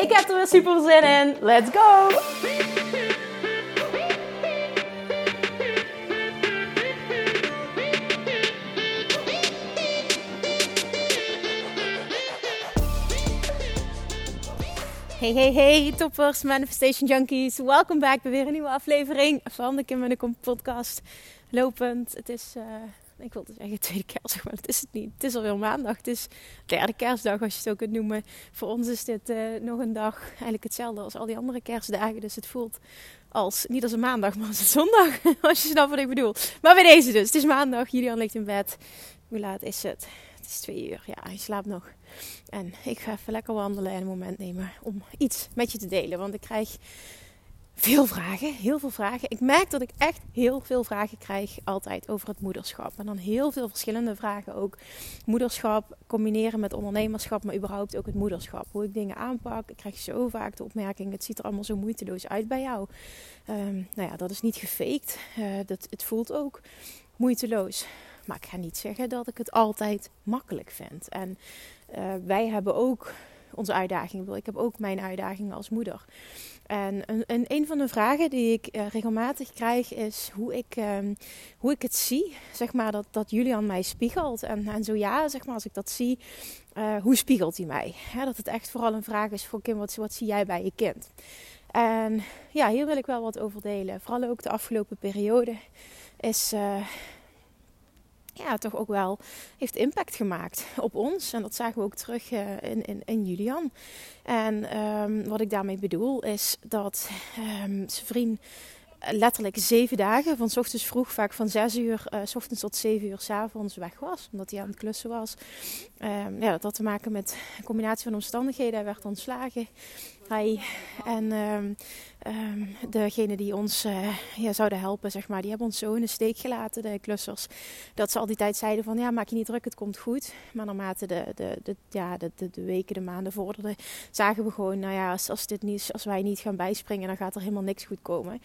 Ik heb er weer super zin in. Let's go! Hey, hey, hey, toppers, manifestation junkies. Welkom back bij weer een nieuwe aflevering van de Kim en de Kom podcast. Lopend, het is, uh, ik wilde zeggen tweede kerstdag, maar dat is het niet. Het is alweer maandag, het is derde kerstdag als je het zo kunt noemen. Voor ons is dit uh, nog een dag, eigenlijk hetzelfde als al die andere kerstdagen. Dus het voelt als, niet als een maandag, maar als een zondag. Als je snapt wat ik bedoel. Maar bij deze dus, het is maandag, Julian ligt in bed. Hoe laat is het? Het is twee uur, ja, hij slaapt nog. En ik ga even lekker wandelen en een moment nemen om iets met je te delen. Want ik krijg veel vragen, heel veel vragen. Ik merk dat ik echt heel veel vragen krijg altijd over het moederschap. En dan heel veel verschillende vragen ook. Moederschap combineren met ondernemerschap, maar überhaupt ook het moederschap. Hoe ik dingen aanpak. Ik krijg zo vaak de opmerking, het ziet er allemaal zo moeiteloos uit bij jou. Um, nou ja, dat is niet gefaked. Uh, dat, het voelt ook moeiteloos. Maar ik ga niet zeggen dat ik het altijd makkelijk vind. En uh, wij hebben ook onze uitdagingen. Ik heb ook mijn uitdagingen als moeder. En een, een, van de vragen die ik uh, regelmatig krijg is hoe ik, um, hoe ik het zie. Zeg maar dat, dat Julian mij spiegelt. En, en zo ja, zeg maar als ik dat zie, uh, hoe spiegelt hij mij? Dat het echt vooral een vraag is voor Kim, wat, wat zie jij bij je kind? En ja, hier wil ik wel wat over delen. Vooral ook de afgelopen periode is ja, toch ook wel heeft impact gemaakt op ons. En dat zagen we ook terug uh, in, in, in Julian. En um, wat ik daarmee bedoel is dat um, zijn vriend letterlijk zeven dagen, van s ochtends vroeg, vaak van zes uur uh, s ochtends tot zeven uur s avonds weg was, omdat hij aan het klussen was. Um, ja, dat had te maken met een combinatie van omstandigheden. Hij werd ontslagen. En um, um, degene die ons uh, ja, zouden helpen, zeg maar, die hebben ons zo in de steek gelaten, de klussers. Dat ze al die tijd zeiden van, ja, maak je niet druk, het komt goed. Maar naarmate de, de, de, ja, de, de, de weken, de maanden vorderden, zagen we gewoon, nou ja, als, als, dit niet, als wij niet gaan bijspringen, dan gaat er helemaal niks goed komen.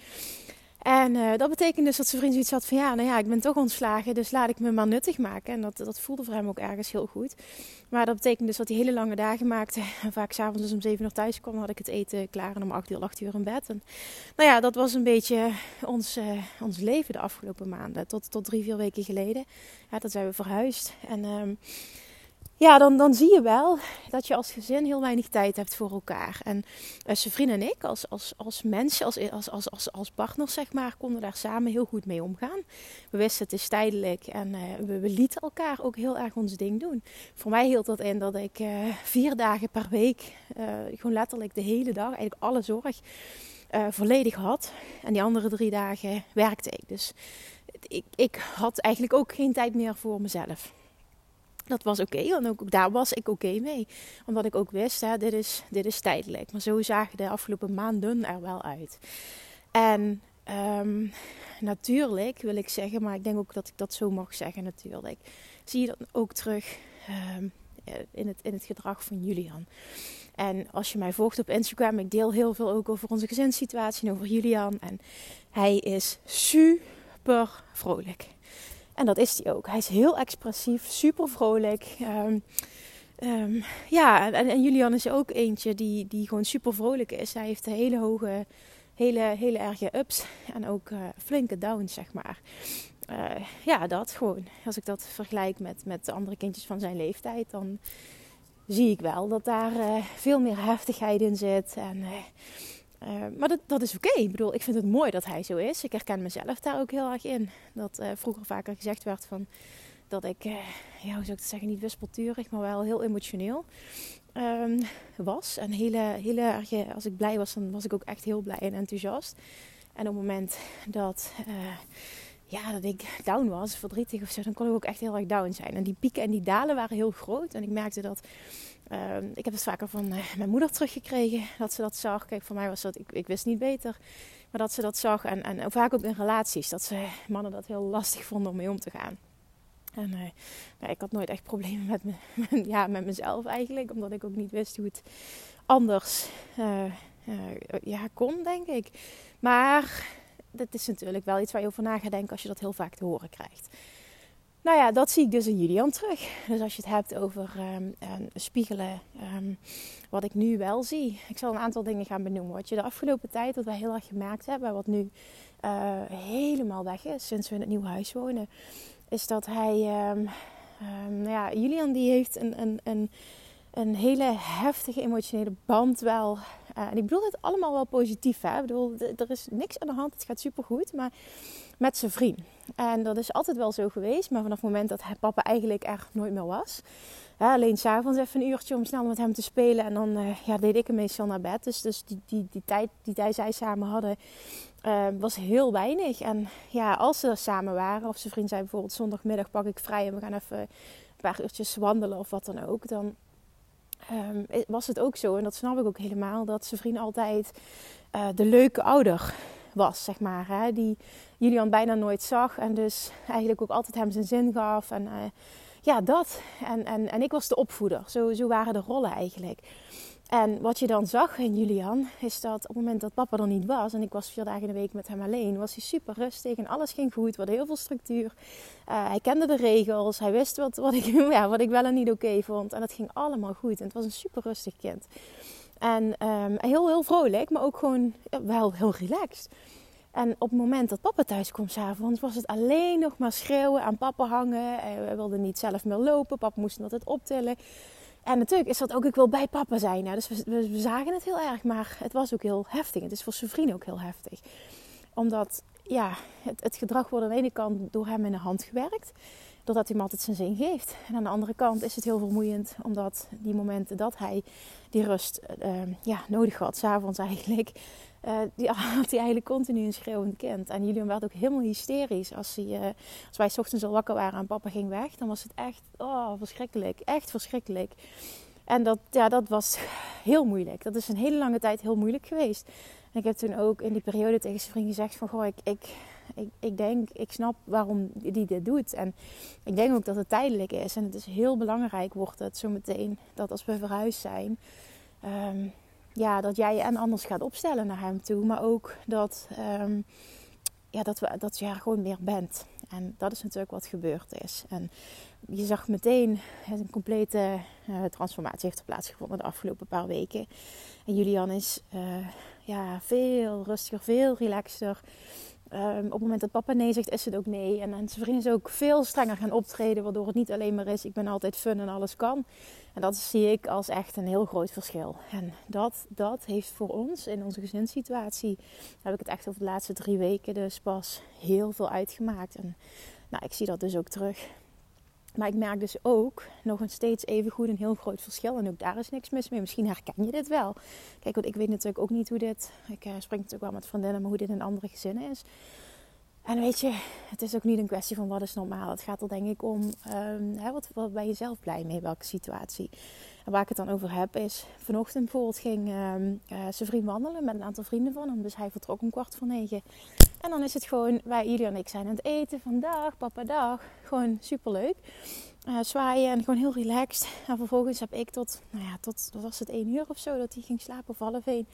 En uh, dat betekent dus dat zijn vriend zoiets had van ja, nou ja, ik ben toch ontslagen, dus laat ik me maar nuttig maken. En dat, dat voelde voor hem ook ergens heel goed. Maar dat betekent dus dat hij hele lange dagen maakte. En vaak s'avonds dus om zeven uur thuis kwam, had ik het eten klaar en om acht uur, acht uur in bed. En nou ja, dat was een beetje ons, uh, ons leven de afgelopen maanden. Tot, tot drie, vier weken geleden. Ja, dat zijn we verhuisd. En... Um, ja, dan, dan zie je wel dat je als gezin heel weinig tijd hebt voor elkaar. En uh, zijn vriend en ik, als, als, als mensen, als, als, als, als, partners, zeg maar, konden daar samen heel goed mee omgaan. We wisten het is tijdelijk en uh, we, lieten elkaar ook heel erg ons ding doen. Voor mij hield dat in dat ik uh, vier dagen per week, gewoon letterlijk de hele dag, eigenlijk alle zorg, volledig had. En die andere drie dagen werkte ik. Dus ik, ik had eigenlijk ook geen tijd meer voor mezelf. Dat was oké, okay, want ook daar was ik oké mee. Omdat ik ook wist, hè, dit, is, dit is tijdelijk. Maar zo zagen de afgelopen maanden er wel uit. En um, natuurlijk wil ik zeggen, maar ik denk ook dat ik dat zo mag zeggen natuurlijk. Zie je dat ook terug um, in, het, in het gedrag van Julian. En als je mij volgt op Instagram, ik deel heel veel ook over onze gezinssituatie en over Julian. En hij is super vrolijk. En dat is hij ook. Hij is heel expressief, super vrolijk. Um, um, ja, en, Julian is ook eentje die, die gewoon super vrolijk is. Hij heeft hele hoge, hele, hele erge ups en ook uh, flinke downs, zeg maar. Uh, ja, dat gewoon. Als ik dat vergelijk met, met de andere kindjes van zijn leeftijd, dan zie ik wel dat daar uh, veel meer heftigheid in zit. En uh, maar dat, dat is oké. Ik bedoel, ik vind het mooi dat hij zo is. Ik herken mezelf daar ook heel erg in. Dat uh, vroeger vaker gezegd werd van dat ik, uh, ja, hoe zou ik het zeggen, niet wispelturig, maar wel heel emotioneel um, was. En hele, hele erg, als ik blij was, dan was ik ook echt heel blij en enthousiast. En op het moment dat ja, dat ik down was, verdrietig of zo, dan kon ik ook echt heel erg down zijn. En die pieken en die dalen waren heel groot. En ik merkte dat, ehm, ik heb het vaker van uh, mijn moeder teruggekregen, dat ze dat zag. Kijk, voor mij was dat, ik, ik wist niet beter, maar dat ze dat zag. En, en vaak ook in relaties, dat ze mannen dat heel lastig vonden om mee om te gaan. En ja, ik had nooit echt problemen met, me, ja, met mezelf eigenlijk, omdat ik ook niet wist hoe het anders uh, ja, kon, denk ik. Maar dat is natuurlijk wel iets waar je over na gaat denken als je dat heel vaak te horen krijgt. Nou ja, dat zie ik dus in Julian terug. Dus als je het hebt over um, spiegelen, um, wat ik nu wel zie. Ik zal een aantal dingen gaan benoemen. Wat je de afgelopen tijd, wat wij heel erg gemerkt hebben, wat nu uh, helemaal weg is sinds we in het nieuwe huis wonen, is dat hij, nou ja, Julian die heeft een, een, een, een hele heftige emotionele band wel uh, en ik bedoel het allemaal wel positief. Hè? Ik bedoel, er is niks aan de hand. Het gaat supergoed. Maar met zijn vriend. En dat is altijd wel zo geweest. Maar vanaf het moment dat papa eigenlijk er nooit meer was. Hè, alleen s'avonds even een uurtje om snel met hem te spelen. En dan uh, ja, deed ik hem meestal naar bed. Dus, dus die, die, die tijd die zij samen hadden uh, was heel weinig. En ja, als ze er samen waren. Of zijn vriend zei bijvoorbeeld zondagmiddag pak ik vrij. En we gaan even een paar uurtjes wandelen of wat dan ook. Dan um, was het ook zo, en dat snap ik ook helemaal, dat zijn vriend altijd uh, de leuke ouder was, zeg maar. Hè, die Julian bijna nooit zag en dus eigenlijk ook altijd hem zijn zin gaf. En uh, ja, dat. En, en, en ik was de opvoeder. Zo, zo waren de rollen eigenlijk. En wat je dan zag in Julian, is dat op het moment dat papa er niet was, en ik was vier dagen in de week met hem alleen, was hij super rustig en alles ging goed. We hadden heel veel structuur. Uh, hij kende de regels, hij wist wat, wat, ik, ja, wat ik wel en niet oké vond. En dat ging allemaal goed. En het was een super rustig kind. En um, heel, heel vrolijk, maar ook gewoon wel heel relaxed. En op het moment dat papa thuis kwam s'avonds, was het alleen nog maar schreeuwen, aan papa hangen. Hij wilde niet zelf meer lopen, papa moest altijd optillen. En natuurlijk is dat ook, ik wil bij papa zijn. Dus we, we, zagen het heel erg, maar het was ook heel heftig. Het is voor zijn vriend ook heel heftig. Omdat ja, het, het gedrag wordt aan de ene kant door hem in de hand gewerkt. Doordat hij hem altijd zijn zin geeft. En aan de andere kant is het heel vermoeiend. Omdat die momenten dat hij die rust uh, ja, nodig had, s'avonds eigenlijk. Uh, die had hij eigenlijk continu een schreeuwend kind. En Julian werd ook helemaal hysterisch. Als, uh, als wij s ochtends al wakker waren en papa ging weg, dan was het echt oh, verschrikkelijk. Echt verschrikkelijk. En dat, ja, dat was heel moeilijk. Dat is een hele lange tijd heel moeilijk geweest. En ik heb toen ook in die periode tegen zijn vriend gezegd van... Goh, ik, ik, ik, denk, ik snap waarom die dit doet. En ik denk ook dat het tijdelijk is. En het is heel belangrijk, wordt het zo meteen, dat als we verhuisd zijn... Um, ja, dat jij je en anders gaat opstellen naar hem toe. Maar ook dat, um, ja, dat, we, dat je er gewoon meer bent. En dat is natuurlijk wat gebeurd is. En je zag meteen een complete uh, transformatie heeft plaatsgevonden de afgelopen paar weken. En Julian is uh, ja, veel rustiger, veel relaxter. Um, op het moment dat papa nee zegt, is het ook nee. En, en zijn vriend is ook veel strenger gaan optreden, waardoor het niet alleen maar is: ik ben altijd fun en alles kan. En dat zie ik als echt een heel groot verschil. En dat, dat heeft voor ons in onze gezinssituatie, heb ik het echt over de laatste drie weken dus pas heel veel uitgemaakt. En nou, ik zie dat dus ook terug. Maar ik merk dus ook nog een steeds even goed een heel groot verschil. En ook daar is niks mis mee. Misschien herken je dit wel. Kijk, want ik weet natuurlijk ook niet hoe dit. Ik uh, spring natuurlijk wel met vriendinnen, maar hoe dit in andere gezinnen is. En weet je, het is ook niet een kwestie van wat is normaal. Het gaat er denk ik om, um, hè, wat, wat ben je zelf blij mee, welke situatie. En waar ik het dan over heb is, vanochtend bijvoorbeeld ging um, uh, zijn vriend wandelen met een aantal vrienden van hem. Dus hij vertrok om kwart voor negen. En dan is het gewoon, wij, jullie en ik zijn aan het eten vandaag, papa dag. Gewoon superleuk. Uh, zwaaien en gewoon heel relaxed. En vervolgens heb ik tot, nou ja, tot, was het, één uur of zo, dat hij ging slapen of half één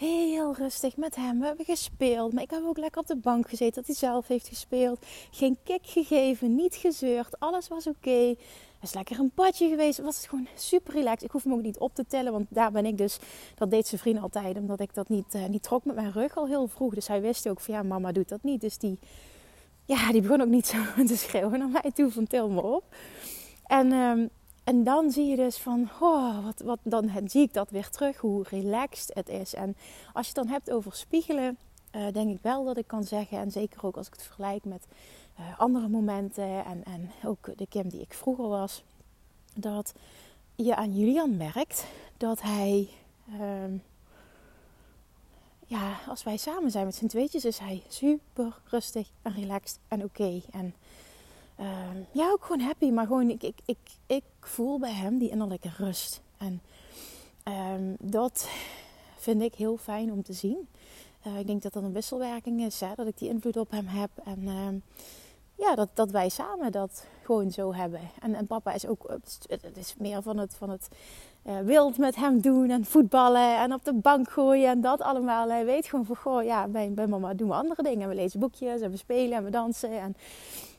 heel rustig met hem. We hebben gespeeld. Maar ik heb ook lekker op de bank gezeten dat hij zelf heeft gespeeld. Geen kick gegeven, niet gezeurd. Alles was oké. Het is lekker een badje geweest. Het was gewoon super relaxed. Ik hoef hem ook niet op te tellen, want daar ben ik dus. Dat deed zijn vriend altijd, omdat ik dat niet, uh, niet trok met mijn rug al heel vroeg. Dus hij wist ook van ja, mama doet dat niet. Dus die, ja, die begon ook niet zo te schreeuwen naar mij toe van til me op. En um, en dan zie je dus van, oh, wat, wat, dan zie ik dat weer terug, hoe relaxed het is. En als je het dan hebt over spiegelen, uh, denk ik wel dat ik kan zeggen, en zeker ook als ik het vergelijk met uh, andere momenten en, en ook de Kim die ik vroeger was, dat je aan Julian merkt dat hij, uh, ja, als wij samen zijn met z'n tweetjes, is hij super rustig en relaxed en oké. Ehm, ja, ook gewoon happy. Maar gewoon, ik, ik, ik, ik voel bij hem die innerlijke rust. En ehm, dat vind ik heel fijn om te zien. Uh, ik denk dat dat een wisselwerking is, hè? dat ik die invloed op hem heb. En ehm, ja, dat, dat wij samen dat gewoon zo hebben. En, en papa is ook, het is meer van het, van het uh, wild met hem doen en voetballen en op de bank gooien en dat allemaal. Hij weet gewoon van, goh, ja, bij, bij mama doen we andere dingen. We lezen boekjes en we spelen en we dansen. En,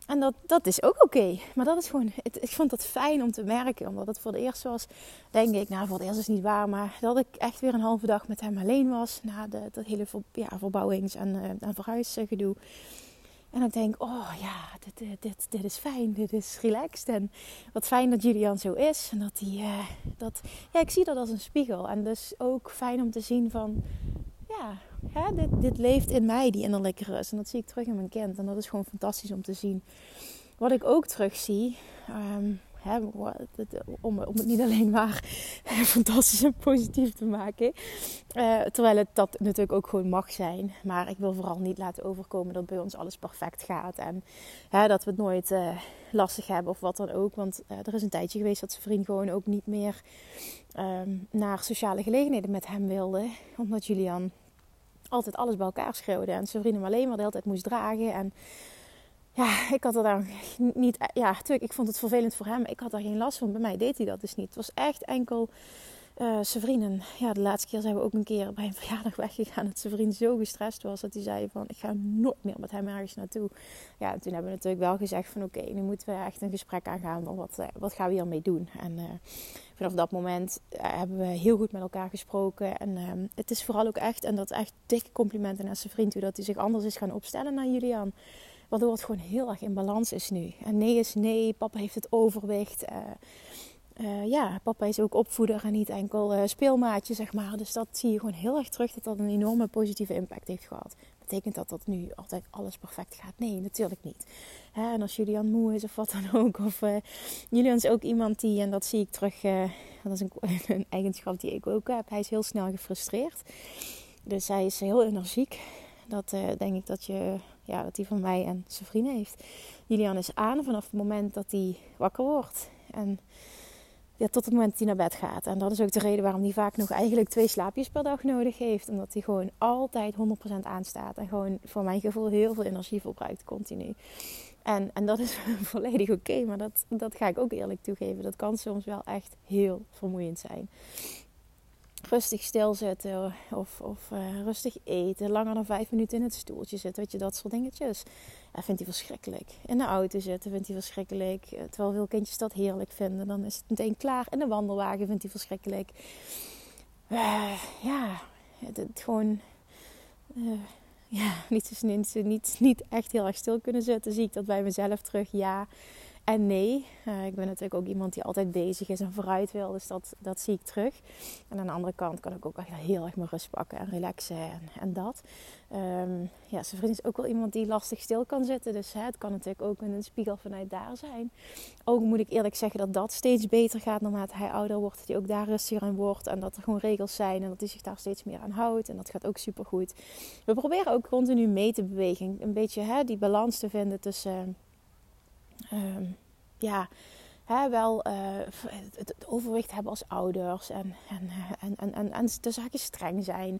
en dat, dat is ook oké. Maar dat is gewoon, ik vond dat fijn om te merken. Omdat het voor het eerst was, denk ik, nou voor het eerst is niet waar. Maar dat ik echt weer een halve dag met hem alleen was. Na de, dat hele ja, verbouwings- en, uh, en verhuisgedoe. En ik denk, oh ja, dit, dit, dit is fijn, dit is relaxed. En wat fijn dat Julian zo is. En dat hij, uh, dat, ja, ik zie dat als een spiegel. En dus ook fijn om te zien van, ja, hè, dit, leeft in mij, die innerlijke rust. En dat zie ik terug in mijn kind. En dat is gewoon fantastisch om te zien. Wat ik ook terug zie, um, Hè, om, om het niet alleen maar fantastisch en positief te maken. Uh, terwijl het dat natuurlijk ook gewoon mag zijn. Maar ik wil vooral niet laten overkomen dat bij ons alles perfect gaat. En hè, dat we het nooit uh, lastig hebben of wat dan ook. Want uh, er is een tijdje geweest dat zijn vriend gewoon ook niet meer um, naar sociale gelegenheden met hem wilde. Omdat Julian altijd alles bij elkaar schreeuwde. En vriend hem alleen maar de hele tijd moest dragen. En ja, ik had er dan niet. Ja, natuurlijk, ik vond het vervelend voor hem. Ik had daar geen last van. Bij mij deed hij dat dus niet. Het was echt enkel uh, vrienden. Ja, de laatste keer zijn we ook een keer bij een verjaardag weggegaan. Dat zijn vriend zo gestrest was dat hij zei: van ik ga nooit meer met hem ergens naartoe. Ja, en toen hebben we natuurlijk wel gezegd: van oké, nu moeten we echt een gesprek aangaan. Wat, uh, wat gaan we hiermee doen? En uh, vanaf dat moment hebben we heel goed met elkaar gesproken. En ehm, het is vooral ook echt, en dat echt dikke complimenten aan zijn vriend, hoe dat hij zich anders is gaan opstellen naar Julian. Waardoor het gewoon heel erg in balans is nu. En nee is nee, papa heeft het overwicht. Uh, ja, papa is ook opvoeder en niet enkel uh, speelmaatje, zeg maar. Dus dat zie je gewoon heel erg terug dat dat een enorme positieve impact heeft gehad. Betekent dat dat nu altijd alles perfect gaat? Nee, natuurlijk niet. Hè, en als Julian moe is of wat dan ook. Of Julian is ook iemand die, en dat zie ik terug, dat is een, een eigenschap die ik ook heb. Hij is heel snel gefrustreerd. Dus hij is heel energiek. Dat denk ik dat je ja, dat hij van mij en zijn vrienden heeft. Julian is aan vanaf het moment dat hij wakker wordt. En ja, tot het moment dat hij naar bed gaat. En dat is ook de reden waarom hij vaak nog eigenlijk twee slaapjes per dag nodig heeft. Omdat hij gewoon altijd 100% aanstaat. En gewoon voor mijn gevoel heel veel energie verbruikt continu. En, en dat is volledig oké. maar dat, dat ga ik ook eerlijk toegeven. Dat kan soms wel echt heel vermoeiend zijn rustig stilzitten of, of uh, rustig eten, langer dan vijf minuten in het stoeltje zitten, weet je, dat soort dingetjes. Dat vindt hij verschrikkelijk. In de auto zitten vindt hij verschrikkelijk. Eh, terwijl veel kindjes dat heerlijk vinden, dan is het meteen klaar. In de wandelwagen vindt hij verschrikkelijk. Uh, ja, het, gewoon ja, niet, niet, niet, niet echt heel erg stil kunnen zitten. Zie ik dat bij mezelf terug, ja. En nee, uh, ik ben natuurlijk ook iemand die altijd bezig is en vooruit wil. Dus dat, dat zie ik terug. En aan de andere kant kan ik ook echt heel erg mijn rust pakken en relaxen en, dat. Um, ja, zijn vriend is ook wel iemand die lastig stil kan zitten. Dus hè, het kan natuurlijk ook een spiegel vanuit daar zijn. Ook moet ik eerlijk zeggen dat dat steeds beter gaat naarmate hij ouder wordt. Dat hij ook daar rustiger aan wordt. En dat er gewoon regels zijn en dat hij zich daar steeds meer aan houdt. En dat gaat ook super goed. We proberen ook continu mee te bewegen. Een beetje hè, die balans te vinden tussen um, ja, hè, wel uh, het, overwicht hebben als ouders en, en, en, en, en, en de zaken streng zijn.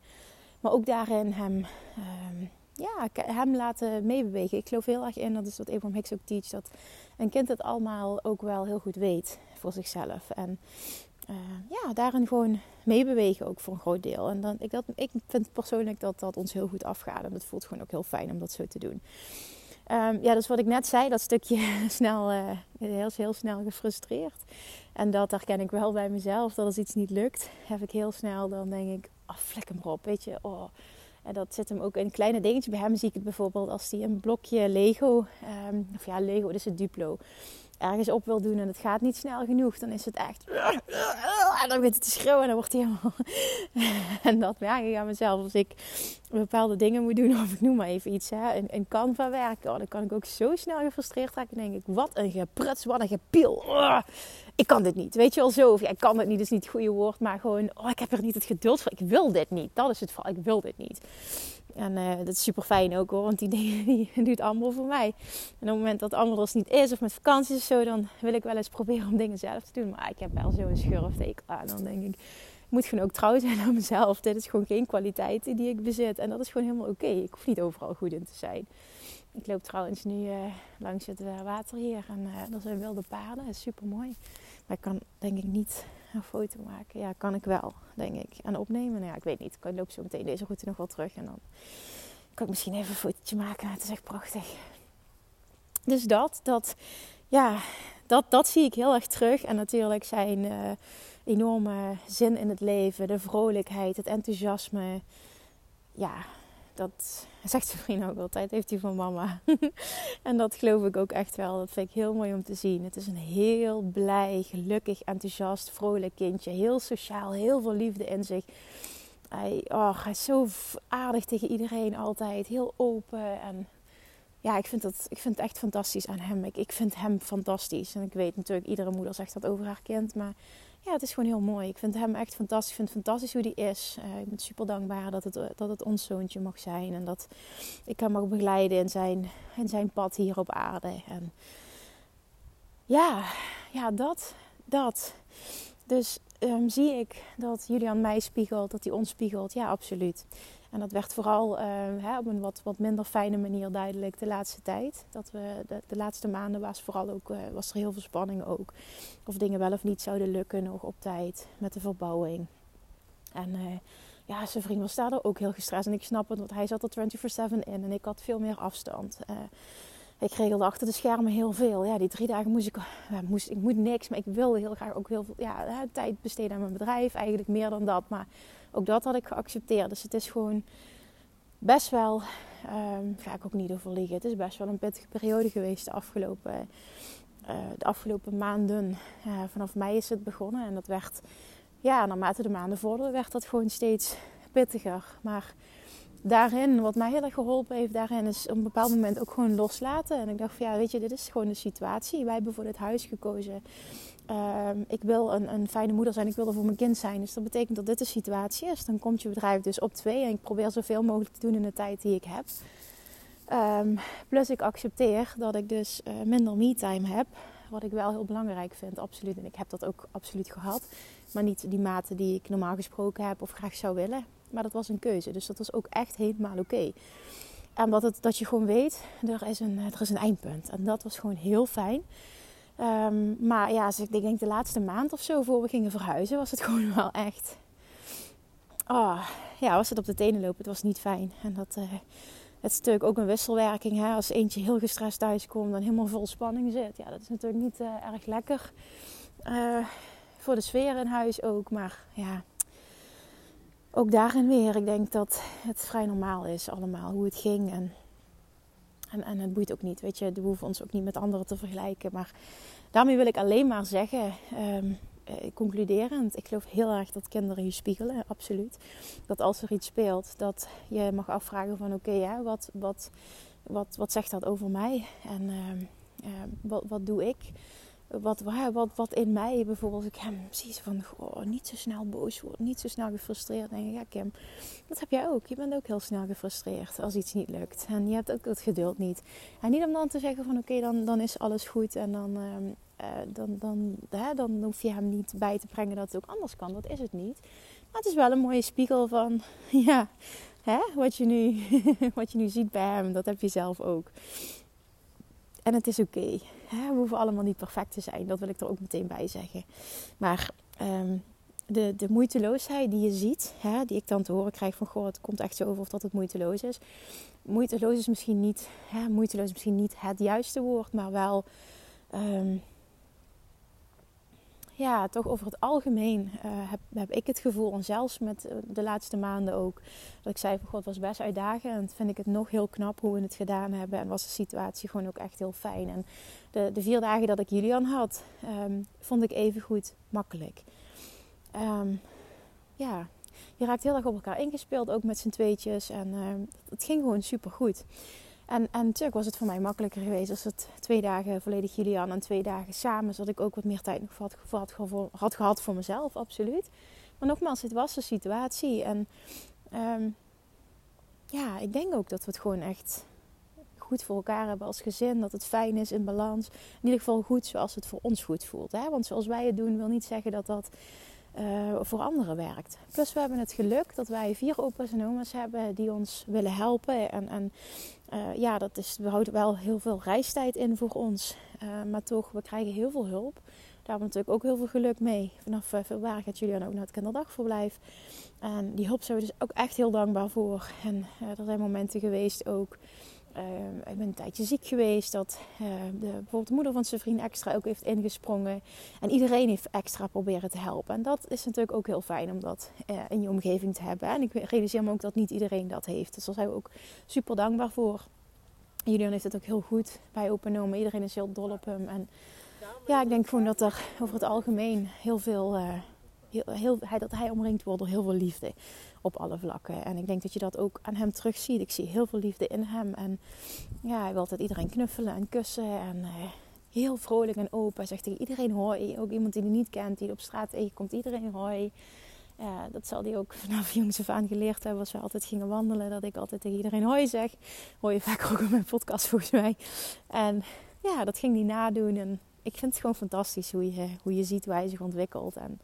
Maar ook daarin hem, um, ja, hem laten meebewegen. Ik geloof heel erg in, dat is wat Abraham Hicks ook teach, dat een kind het allemaal ook wel heel goed weet voor zichzelf. En uh, ja, daarin gewoon meebewegen ook voor een groot deel. En dan, ik, dat, ik vind persoonlijk dat dat ons heel goed afgaat. En het voelt gewoon ook heel fijn om dat zo te doen. Um, ja, dus wat ik net zei, dat stukje snel, uh, heel, heel snel gefrustreerd. En dat herken ik wel bij mezelf. Dat als iets niet lukt, heb ik heel snel, dan denk ik, oh, vlek hem erop, weet je. Oh. En dat zit hem ook in kleine dingetje. Bij hem zie ik het bijvoorbeeld als hij een blokje Lego, um, of ja, Lego, is het Duplo, ergens op wil doen en het gaat niet snel genoeg. Dan is het echt, dan begint hij te schreeuwen en dan wordt hij helemaal... en dat merk ik aan mezelf. Als ik bepaalde dingen moet doen, of ik noem maar even iets, hè, een, een Canva werken, oh, dan kan ik ook zo snel gefrustreerd raken. Dan denk ik, wat een gepruts, wat een gepiel. Ik kan dit niet. Weet je wel zo? Of ja, ik kan het niet, is niet het goede woord. Maar gewoon, oh, ik heb er niet het geduld voor. Ik wil dit niet. Dat is het vooral. Ik wil dit niet. En uh, dat is super fijn ook hoor, want die dingen die doet Amber voor mij. En op het moment dat Amber er niet is of met vakanties of zo, dan wil ik wel eens proberen om dingen zelf te doen. Maar ik heb wel zo'n schurftekel aan. Dan denk ik, ik moet gewoon ook trouw zijn aan mezelf. Dit is gewoon geen kwaliteit die ik bezit. En dat is gewoon helemaal oké. Ik hoef niet overal goed in te zijn. Ik loop trouwens nu uh, langs het uh, water hier en uh, er zijn wilde paarden. Dat is super mooi. Maar ik kan denk ik niet een foto maken. Ja, kan ik wel, denk ik. En opnemen, nou ja, ik weet niet. Ik loop zo meteen deze route nog wel terug. En dan kan ik misschien even een fotootje maken. Het is echt prachtig. Dus dat, dat, ja, dat, dat zie ik heel erg terug. En natuurlijk zijn uh, enorme zin in het leven, de vrolijkheid, het enthousiasme. Ja, dat zegt zijn vriend ook altijd, heeft hij van mama. en dat geloof ik ook echt wel. Dat vind ik heel mooi om te zien. Het is een heel blij, gelukkig, enthousiast, vrolijk kindje. Heel sociaal, heel veel liefde in zich. Hij, oh, hij is zo aardig tegen iedereen altijd. Heel open. En ja, ik vind, dat, ik vind het echt fantastisch aan hem. Ik, ik vind hem fantastisch. En ik weet natuurlijk, iedere moeder zegt dat over haar kind. Maar ja, het is gewoon heel mooi. Ik vind hem echt fantastisch. Ik vind het fantastisch hoe hij is. Uh, ik ben super dankbaar dat het, dat het ons zoontje mag zijn. En dat ik hem mag begeleiden in zijn, in zijn pad hier op aarde. En ja, ja dat, dat. Dus um, zie ik dat Julian mij spiegelt, dat hij ons spiegelt. Ja, absoluut. En dat werd vooral uh, hè, op een wat, wat minder fijne manier duidelijk de laatste tijd. Dat we de, de laatste maanden was vooral ook uh, was er heel veel spanning ook. Of dingen wel of niet zouden lukken nog op tijd met de verbouwing. En uh, ja, zijn vriend was daardoor ook heel gestrest. En ik snap het, want hij zat er 24-7 in en ik had veel meer afstand. ik regelde achter de schermen heel veel. Ja, die drie dagen moest ik, moest, ik moet niks, maar ik wilde heel graag ook heel veel ja, tijd besteden aan mijn bedrijf. Eigenlijk meer dan dat, maar ook dat had ik geaccepteerd. Dus het is gewoon best wel, um, ga ik ook niet over liegen, het is best wel een pittige periode geweest de afgelopen, uh, de afgelopen maanden. Uh, vanaf mei is het begonnen en dat werd, ja, naarmate de maanden vorderden, werd dat gewoon steeds pittiger. Maar daarin, wat mij heel erg geholpen heeft daarin, is op een bepaald moment ook gewoon loslaten. En ik dacht van ja, weet je, dit is gewoon de situatie. Wij hebben voor dit huis gekozen. Ehm, ik wil een, een, fijne moeder zijn, ik wil er voor mijn kind zijn. Dus dat betekent dat dit de situatie is. Dan komt je bedrijf dus op twee en ik probeer zoveel mogelijk te doen in de tijd die ik heb. Um, plus ik accepteer dat ik dus uh, minder me-time heb. Wat ik wel heel belangrijk vind, absoluut. En ik heb dat ook absoluut gehad. Maar niet die mate die ik normaal gesproken heb of graag zou willen. Maar dat was een keuze. Dus dat was ook echt helemaal oké. En dat, het, dat je gewoon weet, er is, een, er is een eindpunt. En dat was gewoon heel fijn. Um, maar ja, ik denk de laatste maand of zo voor we gingen verhuizen, was het gewoon wel echt. Oh, ja, was het op de tenen lopen. Het was niet fijn. En dat, uh, het is natuurlijk ook een wisselwerking. Hè? Als eentje heel gestrest thuis komt en helemaal vol spanning zit. Ja, dat is natuurlijk niet uh, erg lekker. Uh, voor de sfeer in huis ook. Maar ja, ook daarin weer. Ik denk dat het vrij normaal is allemaal hoe het ging. En en, en het boeit ook niet, weet je. We hoeven ons ook niet met anderen te vergelijken. Maar daarmee wil ik alleen maar zeggen, um, concluderend, ik geloof heel erg dat kinderen je spiegelen, absoluut. Dat als er iets speelt, dat je mag afvragen van oké, okay, wat, wat, wat, wat zegt dat over mij? En uh, wat, wat doe ik? Wat, wat, wat in mij bijvoorbeeld, ik hem ze van niet zo snel boos worden, niet zo snel gefrustreerd. denk ja Kim, dat heb jij ook. Je bent ook heel snel gefrustreerd als iets niet lukt. En je hebt ook het geduld niet. En niet om dan te zeggen van oké, dan, dan is alles goed en dan, uh, dan, dan, hè, dan hoef je hem niet bij te brengen dat het ook anders kan. Dat is het niet. Maar het is wel een mooie spiegel van ja, hè, wat, je nu, wat je nu ziet bij hem, dat heb je zelf ook. En het is oké we hoeven allemaal niet perfect te zijn. Dat wil ik er ook meteen bij zeggen. Maar ehm, de, de moeiteloosheid die je ziet, hè, die ik dan te horen krijg van goh, het komt echt zo over of dat het moeiteloos is. Moeiteloos is misschien niet, hè, moeiteloos is misschien niet het juiste woord, maar wel ehm, ja, toch over het algemeen uh, heb, heb, ik het gevoel, en zelfs met eh, de laatste maanden ook, dat ik zei van god, was best uitdagend. Vind ik het nog heel knap hoe we het gedaan hebben en was de situatie gewoon ook echt heel fijn. En de, de vier dagen dat ik Julian had, um, vond ik even goed makkelijk. ehm, ja, je raakt heel erg op elkaar ingespeeld, ook met z'n tweetjes. En ehm, het ging gewoon super goed. En, en natuurlijk was het voor mij makkelijker geweest als het twee dagen volledig Julian en twee dagen samen, zodat ik ook wat meer tijd had gehad voor mezelf, absoluut. Maar nogmaals, het was de situatie. En ehm, ja, ik denk ook dat we het gewoon echt goed voor elkaar hebben als gezin. Dat het fijn is in balans. In ieder geval goed zoals het voor ons goed voelt. Hè? Want zoals wij het doen wil niet zeggen dat dat uh, voor anderen werkt. Plus we hebben het geluk dat wij vier opa's en oma's hebben die ons willen helpen. En, en uh, ja, dat is, we houden wel heel veel reistijd in voor ons. Uh, maar toch, we krijgen heel veel hulp. Daar hebben we natuurlijk ook heel veel geluk mee. Vanaf februari gaat Julian ook naar het kinderdagverblijf. En die hulp zijn we dus ook echt heel dankbaar voor. En er zijn momenten geweest ook ik ben een tijdje ziek geweest. Dat uh, de, bijvoorbeeld de moeder van zijn vriend extra ook heeft ingesprongen. En iedereen heeft extra proberen te helpen. En dat is natuurlijk ook heel fijn om dat uh, in je omgeving te hebben. En ik realiseer me ook dat niet iedereen dat heeft. Dus daar zijn we ook super dankbaar voor. Julian heeft het ook heel goed bij opgenomen. Iedereen is heel dol op hem. En ja, ik denk gewoon dat er over het algemeen heel veel... Hij, dat hij omringd wordt door heel veel liefde op alle vlakken. En ik denk dat je dat ook aan hem terugziet. Ik zie heel veel liefde in hem. En ja, hij wil altijd iedereen knuffelen en kussen. En uh, heel vrolijk en open. Hij zegt tegen iedereen hoi. Ook iemand die hij niet kent, die op straat tegenkomt, iedereen hoi. Dat zal hij ook vanaf jongs af aan geleerd hebben als we altijd gingen wandelen. Dat ik altijd tegen iedereen hoi zeg. Hoor je vaak ook in mijn podcast volgens mij. En ja, dat ging hij nadoen. En ik vind het gewoon fantastisch hoe je, hoe je ziet hoe hij zich ontwikkelt. En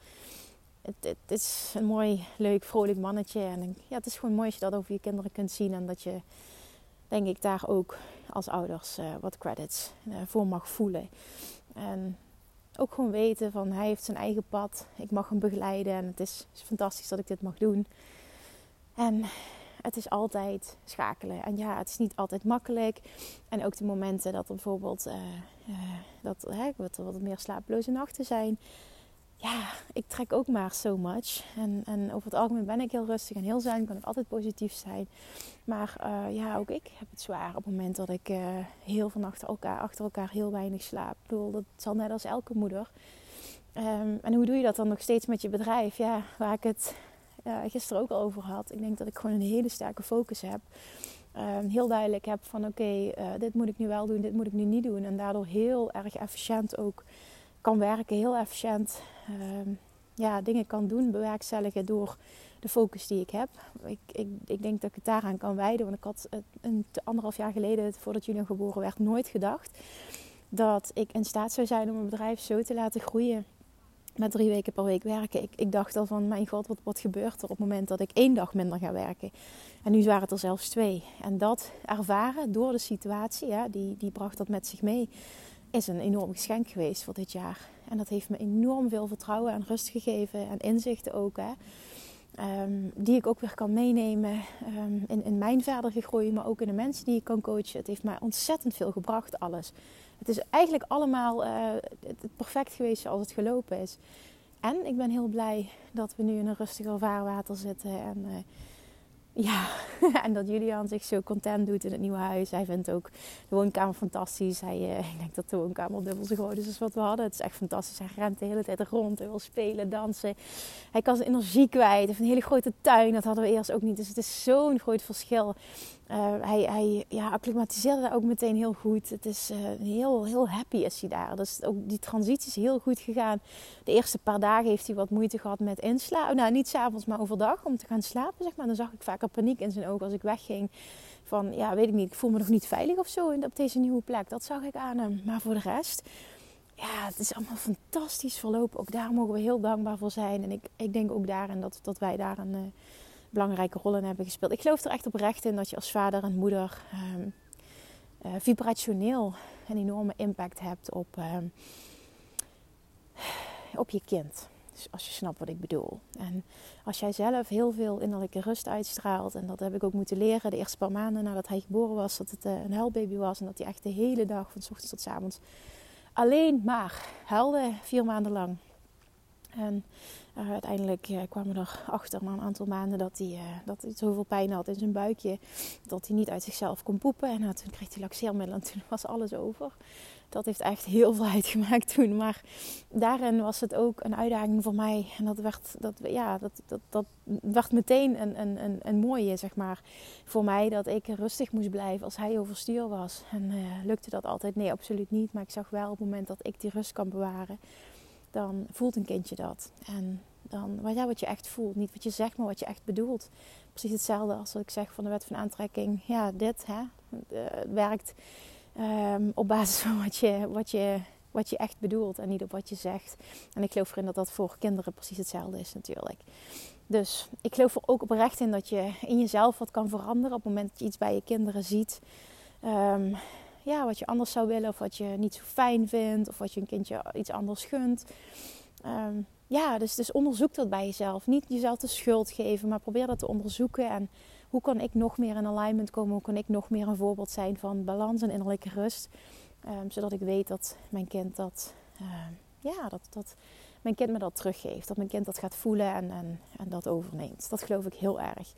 het, is een mooi, leuk, vrolijk mannetje. En ja, het is gewoon mooi als je dat over je kinderen kunt zien. En dat je, denk ik, daar ook als ouders uh, wat credits uh, voor mag voelen. En ook gewoon weten van hij heeft zijn eigen pad. Ik mag hem begeleiden. En het is, is fantastisch dat ik dit mag doen. En het is altijd schakelen. En ja, het is niet altijd makkelijk. En ook de momenten dat er bijvoorbeeld uh, dat, hè, wat, wat meer slapeloze nachten zijn ja, ik trek ook maar so much. En, en over het algemeen ben ik heel rustig en heel zijn. Kan ik altijd positief zijn. Maar uh, ja, ook ik heb het zwaar op het moment dat ik uh, heel van achter elkaar, achter elkaar heel weinig slaap. Ik bedoel, dat zal net als elke moeder. Um, en hoe doe je dat dan nog steeds met je bedrijf? Ja, waar ik het uh, gisteren ook al over had. Ik denk dat ik gewoon een hele sterke focus heb. Um, heel duidelijk heb van oké, okay, dit moet ik nu wel doen, dit moet ik nu niet doen. En daardoor heel erg efficiënt ook kan werken, heel efficiënt uh, ja, dingen kan doen, bewerkstelligen door de focus die ik heb. Ik, ik, ik denk dat ik het daaraan kan wijden, want ik had een, anderhalf jaar geleden, voordat Julian geboren werd, nooit gedacht dat ik in staat zou zijn om mijn bedrijf zo te laten groeien. Met drie weken per week werken. Ik, ik dacht al van, mijn god, wat, wat gebeurt er op het moment dat ik één dag minder ga werken? En nu waren het er zelfs twee. En dat ervaren door de situatie, ja, die, die bracht dat met zich mee is een enorm geschenk geweest voor dit jaar. En dat heeft me enorm veel vertrouwen en rust gegeven en inzichten ook. Hè. Ehm, die ik ook weer kan meenemen um, in, in mijn verdere groei, maar ook in de mensen die ik kan coachen. Het heeft mij ontzettend veel gebracht, alles. Het is eigenlijk allemaal het perfect geweest zoals het gelopen is. En ik ben heel blij dat we nu in een rustiger vaarwater zitten. En uh, ja, en dat Julian zich zo content doet in het nieuwe huis. Hij vindt ook de woonkamer fantastisch. Hij, uh, ik denk dat de woonkamer dubbel zo groot is als wat we hadden. Het is echt fantastisch. Hij rent de hele tijd rond. Hij wil spelen, dansen. Hij kan zijn energie kwijt. Hij heeft een hele grote tuin. Dat hadden we eerst ook niet. Dus het is zo'n groot verschil. Uh, hij hij ja, acclimatiseerde ook meteen heel goed. Het is uh, heel, heel happy is hij daar. Dus ook die transitie is heel goed gegaan. De eerste paar dagen heeft hij wat moeite gehad met inslapen. Nou, niet s'avonds, maar overdag om te gaan slapen, zeg maar. Dan zag ik vaak paniek in zijn ogen als ik wegging. Van, ja, weet ik niet, ik voel me nog niet veilig of zo op deze nieuwe plek. Dat zag ik aan hem. Maar voor de rest, ja, het is allemaal fantastisch verlopen. Ook daar mogen we heel dankbaar voor zijn. En ik, ik denk ook daarin dat, dat wij daar een... Uh, belangrijke rollen hebben gespeeld. Ik geloof er echt oprecht in dat je als vader en moeder um, uh, vibrationeel een enorme impact hebt op, um, op je kind. Dus als je snapt wat ik bedoel. En als jij zelf heel veel innerlijke rust uitstraalt, en dat heb ik ook moeten leren de eerste paar maanden nadat hij geboren was, dat het uh, een huilbaby was en dat hij echt de hele dag van ochtends tot s avonds alleen maar huilde, vier maanden lang. En Uh, uiteindelijk uh, kwamen we erachter na een aantal maanden dat hij, uh, dat hij zoveel pijn had in zijn buikje. Dat hij niet uit zichzelf kon poepen. En toen kreeg hij laxeermiddelen en toen was alles over. Dat heeft echt heel veel uitgemaakt toen. Maar daarin was het ook een uitdaging voor mij. En dat werd, dat, ja, dat, dat, dat werd meteen een, een, een, een mooie, zeg maar, voor mij. Dat ik rustig moest blijven als hij overstuur was. En lukte dat altijd? Nee, absoluut niet. Maar ik zag wel op het moment dat ik die rust kan bewaren dan voelt een kindje dat. En dan ja, wat je echt voelt. Niet wat je zegt, maar wat je echt bedoelt. Precies hetzelfde als wat ik zeg van de wet van aantrekking. Ja, dit hè, uh, werkt um, op basis van wat je, wat, je, wat je echt bedoelt en niet op wat je zegt. En ik geloof erin dat dat voor kinderen precies hetzelfde is natuurlijk. Dus ik geloof er ook oprecht in dat je in jezelf wat kan veranderen op het moment dat je iets bij je kinderen ziet. Um, ja, wat je anders zou willen of wat je niet zo fijn vindt of wat je een kindje iets anders gunt. Um, ja, dus, dus onderzoek dat bij jezelf. Niet jezelf de schuld geven, maar probeer dat te onderzoeken. En hoe kan ik nog meer in alignment komen? Hoe kan ik nog meer een voorbeeld zijn van balans en innerlijke rust? Um, zodat ik weet dat mijn kind dat, uh, ja, dat, dat mijn kind me dat teruggeeft. Dat mijn kind dat gaat voelen en, en, en dat overneemt. Dat geloof ik heel erg.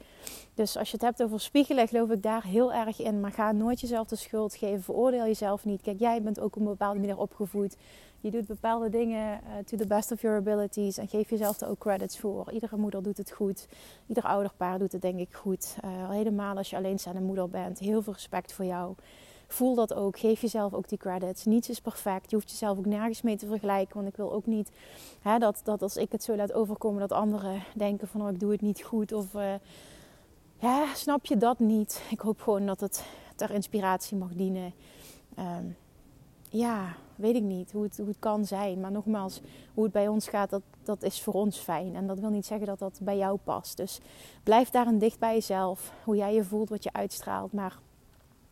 Dus als je het hebt over spiegelen, geloof ik daar heel erg in. Maar ga nooit jezelf de schuld geven. Veroordeel jezelf niet. Kijk, jij bent ook op een bepaalde manier opgevoed. Je doet bepaalde dingen uh, to the best of your abilities. En geef jezelf er ook credits voor. Iedere moeder doet het goed. Ieder ouderpaar doet het denk ik goed. Uh, helemaal als je alleenstaande moeder bent. Heel veel respect voor jou. Voel dat ook. Geef jezelf ook die credits. Niets is perfect. Je hoeft jezelf ook nergens mee te vergelijken. Want ik wil ook niet hè, dat, dat als ik het zo laat overkomen, dat anderen denken van oh, ik doe het niet goed. Of uh, ja, snap je dat niet? Ik hoop gewoon dat het ter inspiratie mag dienen. Um, ja, weet ik niet hoe het, hoe het kan zijn. Maar nogmaals, hoe het bij ons gaat, dat, dat is voor ons fijn. En dat wil niet zeggen dat dat bij jou past. Dus blijf daarin dicht bij jezelf. Hoe jij je voelt, wat je uitstraalt. Maar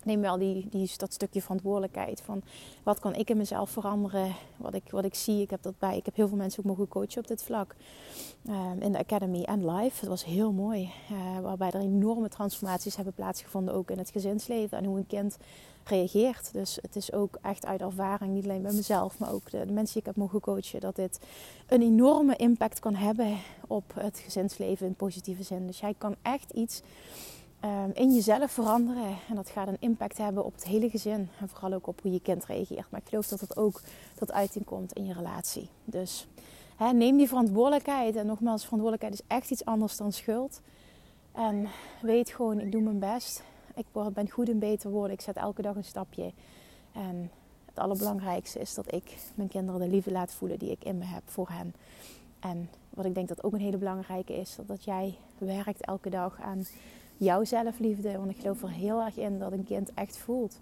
neem wel die, die, dat stukje verantwoordelijkheid van wat kan ik in mezelf veranderen, wat ik, wat ik zie. Ik heb dat bij. Ik heb heel veel mensen ook mogen coachen op dit vlak um, in de Academy en live. Het was heel mooi, uh, waarbij er enorme transformaties hebben plaatsgevonden ook in het gezinsleven en hoe een kind reageert. Dus het is ook echt uit ervaring, niet alleen bij mezelf, maar ook de, de mensen die ik heb mogen coachen, dat dit een enorme impact kan hebben op het gezinsleven in positieve zin. Dus jij kan echt iets um, in jezelf veranderen. En dat gaat een impact hebben op het hele gezin. En vooral ook op hoe je kind reageert. Maar ik geloof dat het ook tot uiting komt in je relatie. Dus neem die verantwoordelijkheid. En nogmaals, verantwoordelijkheid is echt iets anders dan schuld. En weet gewoon, ik doe mijn best. Ik ben goed in beter worden. Ik zet elke dag een stapje. En het allerbelangrijkste is dat ik mijn kinderen de liefde laat voelen die ik in me heb voor hen. En wat ik denk dat ook een hele belangrijke is, dat jij werkt elke dag aan jouw zelfliefde. Want ik geloof er heel erg in dat een kind echt voelt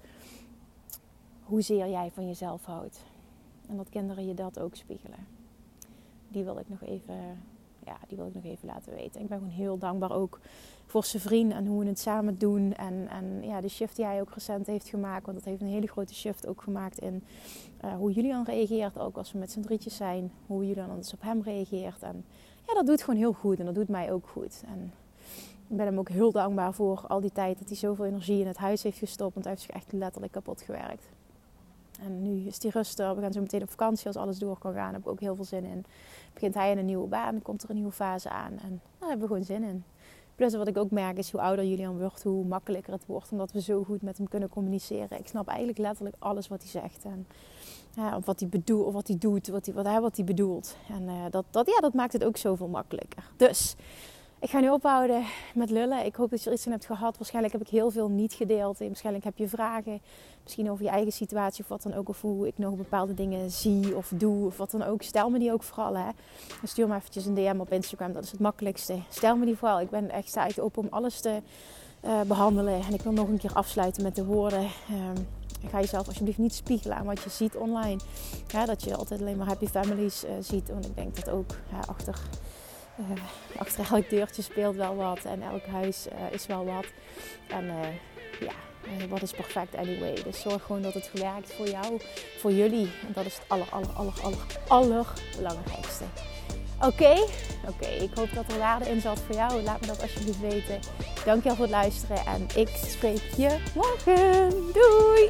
hoezeer jij van jezelf houdt. En dat kinderen je dat ook spiegelen. Die wil ik nog even, ja, die wil ik nog even laten weten. Ik ben gewoon heel dankbaar ook voor zijn vriend en hoe we het samen doen. En, en ja, de shift die hij ook recent heeft gemaakt. Want dat heeft een hele grote shift ook gemaakt in uh, hoe Julian reageert. Ook als we met z'n drietjes zijn. Hoe Julian anders op hem reageert. En ja, dat doet gewoon heel goed. En dat doet mij ook goed. Ik ben hem ook heel dankbaar voor al die tijd dat hij zoveel energie in het huis heeft gestopt. Want hij heeft zich echt letterlijk kapot gewerkt. En nu is hij rustig. We gaan zo meteen op vakantie als alles door kan gaan. Daar heb ik ook heel veel zin in. Begint hij in een nieuwe baan, komt er een nieuwe fase aan. En daar hebben we gewoon zin in. Plus wat ik ook merk is hoe ouder Julian wordt, hoe makkelijker het wordt. Omdat we zo goed met hem kunnen communiceren. Ik snap eigenlijk letterlijk alles wat hij zegt. En ja, of wat hij bedoelt, of wat hij doet, wat hij, wat, wat hij bedoelt. En uh, dat, dat, ja, dat maakt het ook zoveel makkelijker. Dus ik ga nu ophouden met lullen. Ik hoop dat je er iets aan hebt gehad. Waarschijnlijk heb ik heel veel niet gedeeld. Waarschijnlijk heb je vragen. Misschien over je eigen situatie of wat dan ook. Of hoe ik nog bepaalde dingen zie of doe. Of wat dan ook. Stel me die ook vooral. Hè. stuur me eventjes een DM op Instagram. Dat is het makkelijkste. Stel me die vooral. Ik ben echt sta open om alles te uh, behandelen. En ik wil nog een keer afsluiten met de woorden. Um, ga jezelf alsjeblieft niet spiegelen aan wat je ziet online. Ja, dat je altijd alleen maar happy families uh, ziet. Want ik denk dat ook ja, achter uh, achter elk deurtje speelt wel wat en elk huis uh, is wel wat. En uh, ja, wat is perfect anyway. Dus zorg gewoon dat het werkt voor jou, voor jullie. En dat is het aller, aller, aller, aller, aller belangrijkste. Oké, oké. Ik hoop dat er waarde in zat voor jou. Laat me dat alsjeblieft weten. Dankjewel voor het luisteren en ik spreek je morgen. Doei!